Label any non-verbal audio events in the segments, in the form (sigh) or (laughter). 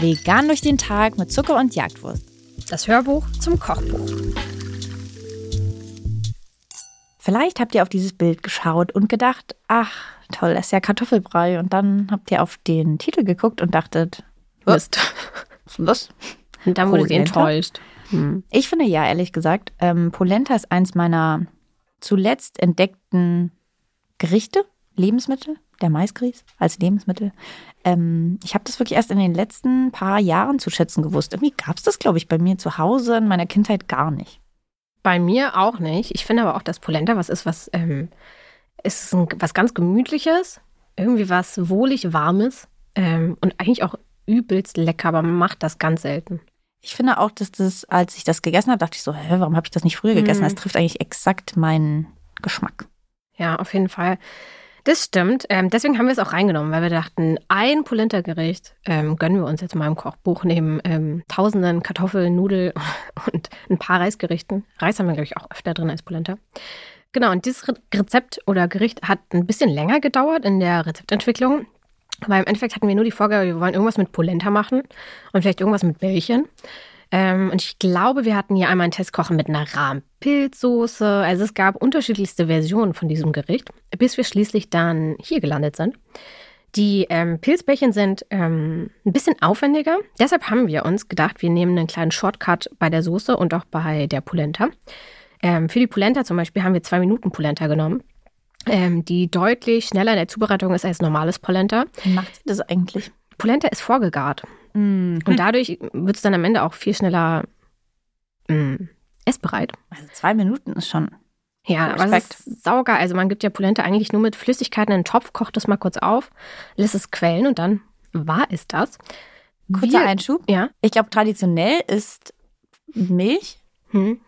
Vegan durch den Tag mit Zucker und Jagdwurst. Das Hörbuch zum Kochbuch. Vielleicht habt ihr auf dieses Bild geschaut und gedacht, ach, toll, das ist ja Kartoffelbrei. Und dann habt ihr auf den Titel geguckt und dachtet, Mist. (laughs) was ist denn das? Und dann wurde Polenta? enttäuscht. Hm. Ich finde ja, ehrlich gesagt, ähm, Polenta ist eins meiner zuletzt entdeckten Gerichte, Lebensmittel, der Maisgrieß als Lebensmittel. Ähm, ich habe das wirklich erst in den letzten paar Jahren zu schätzen gewusst. Irgendwie gab es das, glaube ich, bei mir zu Hause in meiner Kindheit gar nicht. Bei mir auch nicht. Ich finde aber auch, dass Polenta was ist, was ähm, ist ein, was ganz Gemütliches, irgendwie was wohlig Warmes ähm, und eigentlich auch übelst lecker, aber man macht das ganz selten. Ich finde auch, dass das, als ich das gegessen habe, dachte ich so, hä, warum habe ich das nicht früher gegessen? Mhm. Das trifft eigentlich exakt meinen Geschmack. Ja, auf jeden Fall. Das stimmt. Ähm, deswegen haben wir es auch reingenommen, weil wir dachten, ein Polenta-Gericht ähm, gönnen wir uns jetzt mal im Kochbuch neben ähm, tausenden Kartoffeln, Nudel (laughs) und ein paar Reisgerichten. Reis haben wir, glaube ich, auch öfter drin als Polenta. Genau, und dieses Re Rezept oder Gericht hat ein bisschen länger gedauert in der Rezeptentwicklung. Weil im Endeffekt hatten wir nur die Vorgabe, wir wollen irgendwas mit Polenta machen und vielleicht irgendwas mit Bällchen. Ähm, und ich glaube, wir hatten hier einmal einen Test kochen mit einer Rahmpilzsoße. Also es gab unterschiedlichste Versionen von diesem Gericht, bis wir schließlich dann hier gelandet sind. Die ähm, Pilzbällchen sind ähm, ein bisschen aufwendiger. Deshalb haben wir uns gedacht, wir nehmen einen kleinen Shortcut bei der Soße und auch bei der Polenta. Ähm, für die Polenta zum Beispiel haben wir zwei Minuten Polenta genommen, ähm, die deutlich schneller in der Zubereitung ist als normales Polenta. Wie macht das eigentlich? Polenta ist vorgegart. Mhm. Und dadurch wird es dann am Ende auch viel schneller mh, essbereit. Also zwei Minuten ist schon. Ja, aber Respekt. das ist saugeil. Also man gibt ja Polenta eigentlich nur mit Flüssigkeiten in einen Topf, kocht das mal kurz auf, lässt es quellen und dann war es das. Kurzer Wir- Einschub. Ja. Ich glaube, traditionell ist Milch, Hm.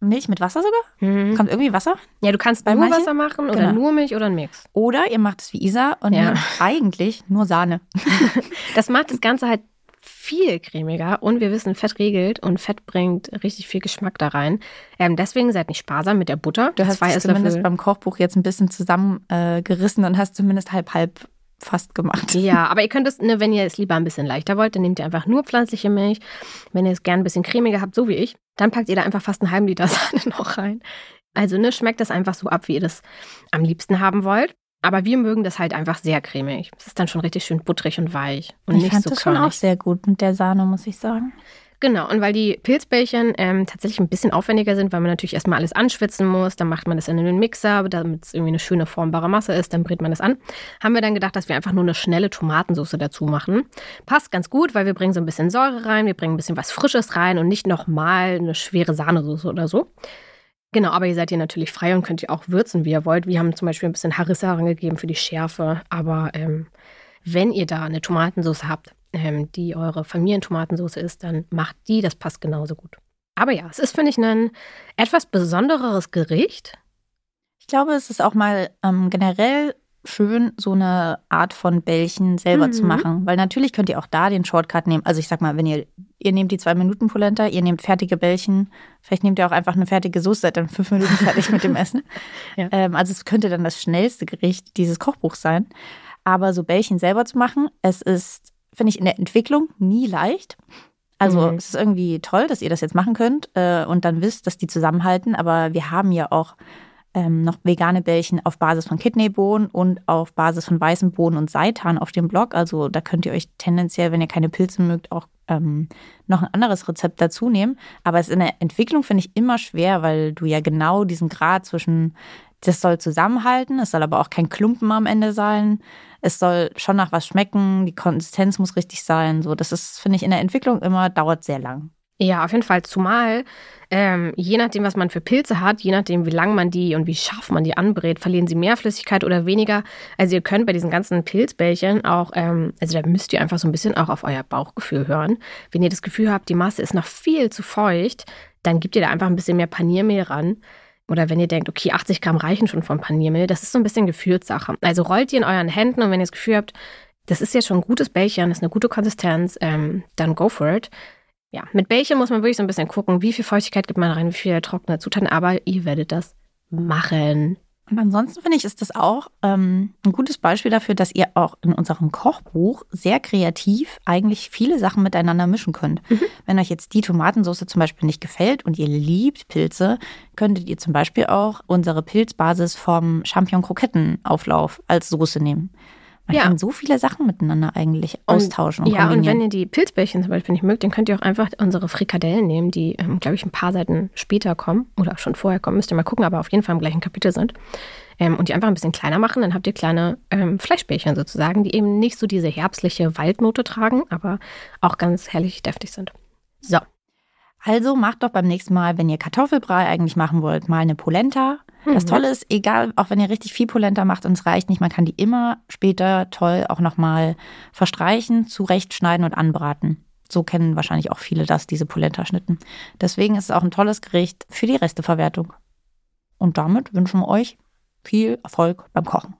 Milch mit Wasser sogar. Hm. Kommt irgendwie Wasser. Ja, du kannst Bei nur manchen? Wasser machen oder Genau. nur Milch oder ein Mix. Oder ihr macht es wie Isa und Ja. eigentlich nur Sahne. (laughs) Das macht das Ganze halt viel cremiger und wir wissen, Fett regelt und Fett bringt richtig viel Geschmack da rein. Ähm, deswegen seid nicht sparsam mit der Butter. Du hast Zwei es zumindest Esslöffel. beim Kochbuch jetzt ein bisschen zusammengerissen äh, und hast zumindest halb halb fast gemacht. Ja, (laughs) aber ihr könnt es, ne, wenn ihr es lieber ein bisschen leichter wollt, dann nehmt ihr einfach nur pflanzliche Milch. Wenn ihr es gern ein bisschen cremiger habt, so wie ich, dann packt ihr da einfach fast einen halben Liter (laughs) Sahne noch rein. Also ne, schmeckt das einfach so ab, wie ihr das am liebsten haben wollt. Aber wir mögen das halt einfach sehr cremig. Es ist dann schon richtig schön butterig und weich und ich nicht fand so das schon auch körnig. sehr gut mit der Sahne, muss ich sagen. Genau, und weil die Pilzbällchen ähm, tatsächlich ein bisschen aufwendiger sind, weil man natürlich erstmal alles anschwitzen muss, dann macht man das in einen Mixer, damit es irgendwie eine schöne formbare Masse ist, dann brät man das an, haben wir dann gedacht, dass wir einfach nur eine schnelle Tomatensauce dazu machen. Passt ganz gut, weil wir bringen so ein bisschen Säure rein, wir bringen ein bisschen was Frisches rein und nicht nochmal eine schwere Sahnesoße oder so. Genau, aber ihr seid hier natürlich frei und könnt ihr auch würzen, wie ihr wollt. Wir haben zum Beispiel ein bisschen Harissa rangegeben für die Schärfe, aber ähm, wenn ihr da eine Tomatensauce habt, ähm, die eure Familientomatensauce ist, dann macht die, das passt genauso gut. Aber ja, es ist, finde ich, ein etwas besondereres Gericht. Ich glaube, es ist auch mal ähm, generell schön, so eine Art von Bällchen selber Mhm. zu machen. Weil natürlich könnt ihr auch da den Shortcut nehmen. Also ich sag mal, wenn ihr, ihr nehmt die zwei Minuten Polenta, ihr nehmt fertige Bällchen, vielleicht nehmt ihr auch einfach eine fertige Soße, seid dann fünf Minuten fertig mit dem Essen. (laughs) Ja. ähm, also es könnte dann das schnellste Gericht dieses Kochbuchs sein. Aber so Bällchen selber zu machen, es ist, finde ich, in der Entwicklung nie leicht. Also Mhm. es ist irgendwie toll, dass ihr das jetzt machen könnt äh, und dann wisst, dass die zusammenhalten. Aber wir haben ja auch ähm, noch vegane Bällchen auf Basis von Kidneybohnen und auf Basis von weißen Bohnen und Seitan auf dem Blog. Also da könnt ihr euch tendenziell, wenn ihr keine Pilze mögt, auch ähm, noch ein anderes Rezept dazu nehmen. Aber es in der Entwicklung, finde ich, immer schwer, weil du ja genau diesen Grad zwischen, das soll zusammenhalten, es soll aber auch kein Klumpen am Ende sein. Es soll schon nach was schmecken, die Konsistenz muss richtig sein. So, das ist, finde ich, in der Entwicklung immer, dauert sehr lang. Ja, auf jeden Fall. Zumal, ähm, je nachdem, was man für Pilze hat, je nachdem, wie lang man die und wie scharf man die anbrät, verlieren sie mehr Flüssigkeit oder weniger. Also ihr könnt bei diesen ganzen Pilzbällchen auch, ähm, also da müsst ihr einfach so ein bisschen auch auf euer Bauchgefühl hören. Wenn ihr das Gefühl habt, die Masse ist noch viel zu feucht, dann gebt ihr da einfach ein bisschen mehr Paniermehl ran. Oder wenn ihr denkt, okay, 80 Gramm reichen schon vom Paniermehl, das ist so ein bisschen Gefühlssache. Also rollt ihr in euren Händen und wenn ihr das Gefühl habt, das ist jetzt schon ein gutes Bällchen, das ist eine gute Konsistenz, ähm, dann go for it. Ja, mit Bällchen muss man wirklich so ein bisschen gucken, wie viel Feuchtigkeit gibt man rein, wie viel trockene Zutaten, aber ihr werdet das machen. Und ansonsten finde ich, ist das auch ähm, ein gutes Beispiel dafür, dass ihr auch in unserem Kochbuch sehr kreativ eigentlich viele Sachen miteinander mischen könnt. Mhm. Wenn euch jetzt die Tomatensauce zum Beispiel nicht gefällt und ihr liebt Pilze, könntet ihr zum Beispiel auch unsere Pilzbasis vom Champignon-Kroketten-Auflauf als Soße nehmen. Man ja. kann so viele Sachen miteinander eigentlich austauschen. Und, und ja, und wenn ihr die Pilzbällchen zum Beispiel nicht mögt, dann könnt ihr auch einfach unsere Frikadellen nehmen, die, ähm, glaube ich, ein paar Seiten später kommen oder schon vorher kommen. Müsst ihr mal gucken, aber auf jeden Fall im gleichen Kapitel sind. Ähm, und die einfach ein bisschen kleiner machen. Dann habt ihr kleine ähm, Fleischbällchen sozusagen, die eben nicht so diese herbstliche Waldnote tragen, aber auch ganz herrlich deftig sind. So. Also macht doch beim nächsten Mal, wenn ihr Kartoffelbrei eigentlich machen wollt, mal eine Polenta das mhm. Tolle ist, egal, auch wenn ihr richtig viel Polenta macht und es reicht nicht, man kann die immer später toll auch nochmal verstreichen, zurechtschneiden und anbraten. So kennen wahrscheinlich auch viele das, diese Polenta-Schnitten. Deswegen ist es auch ein tolles Gericht für die Resteverwertung. Und damit wünschen wir euch viel Erfolg beim Kochen.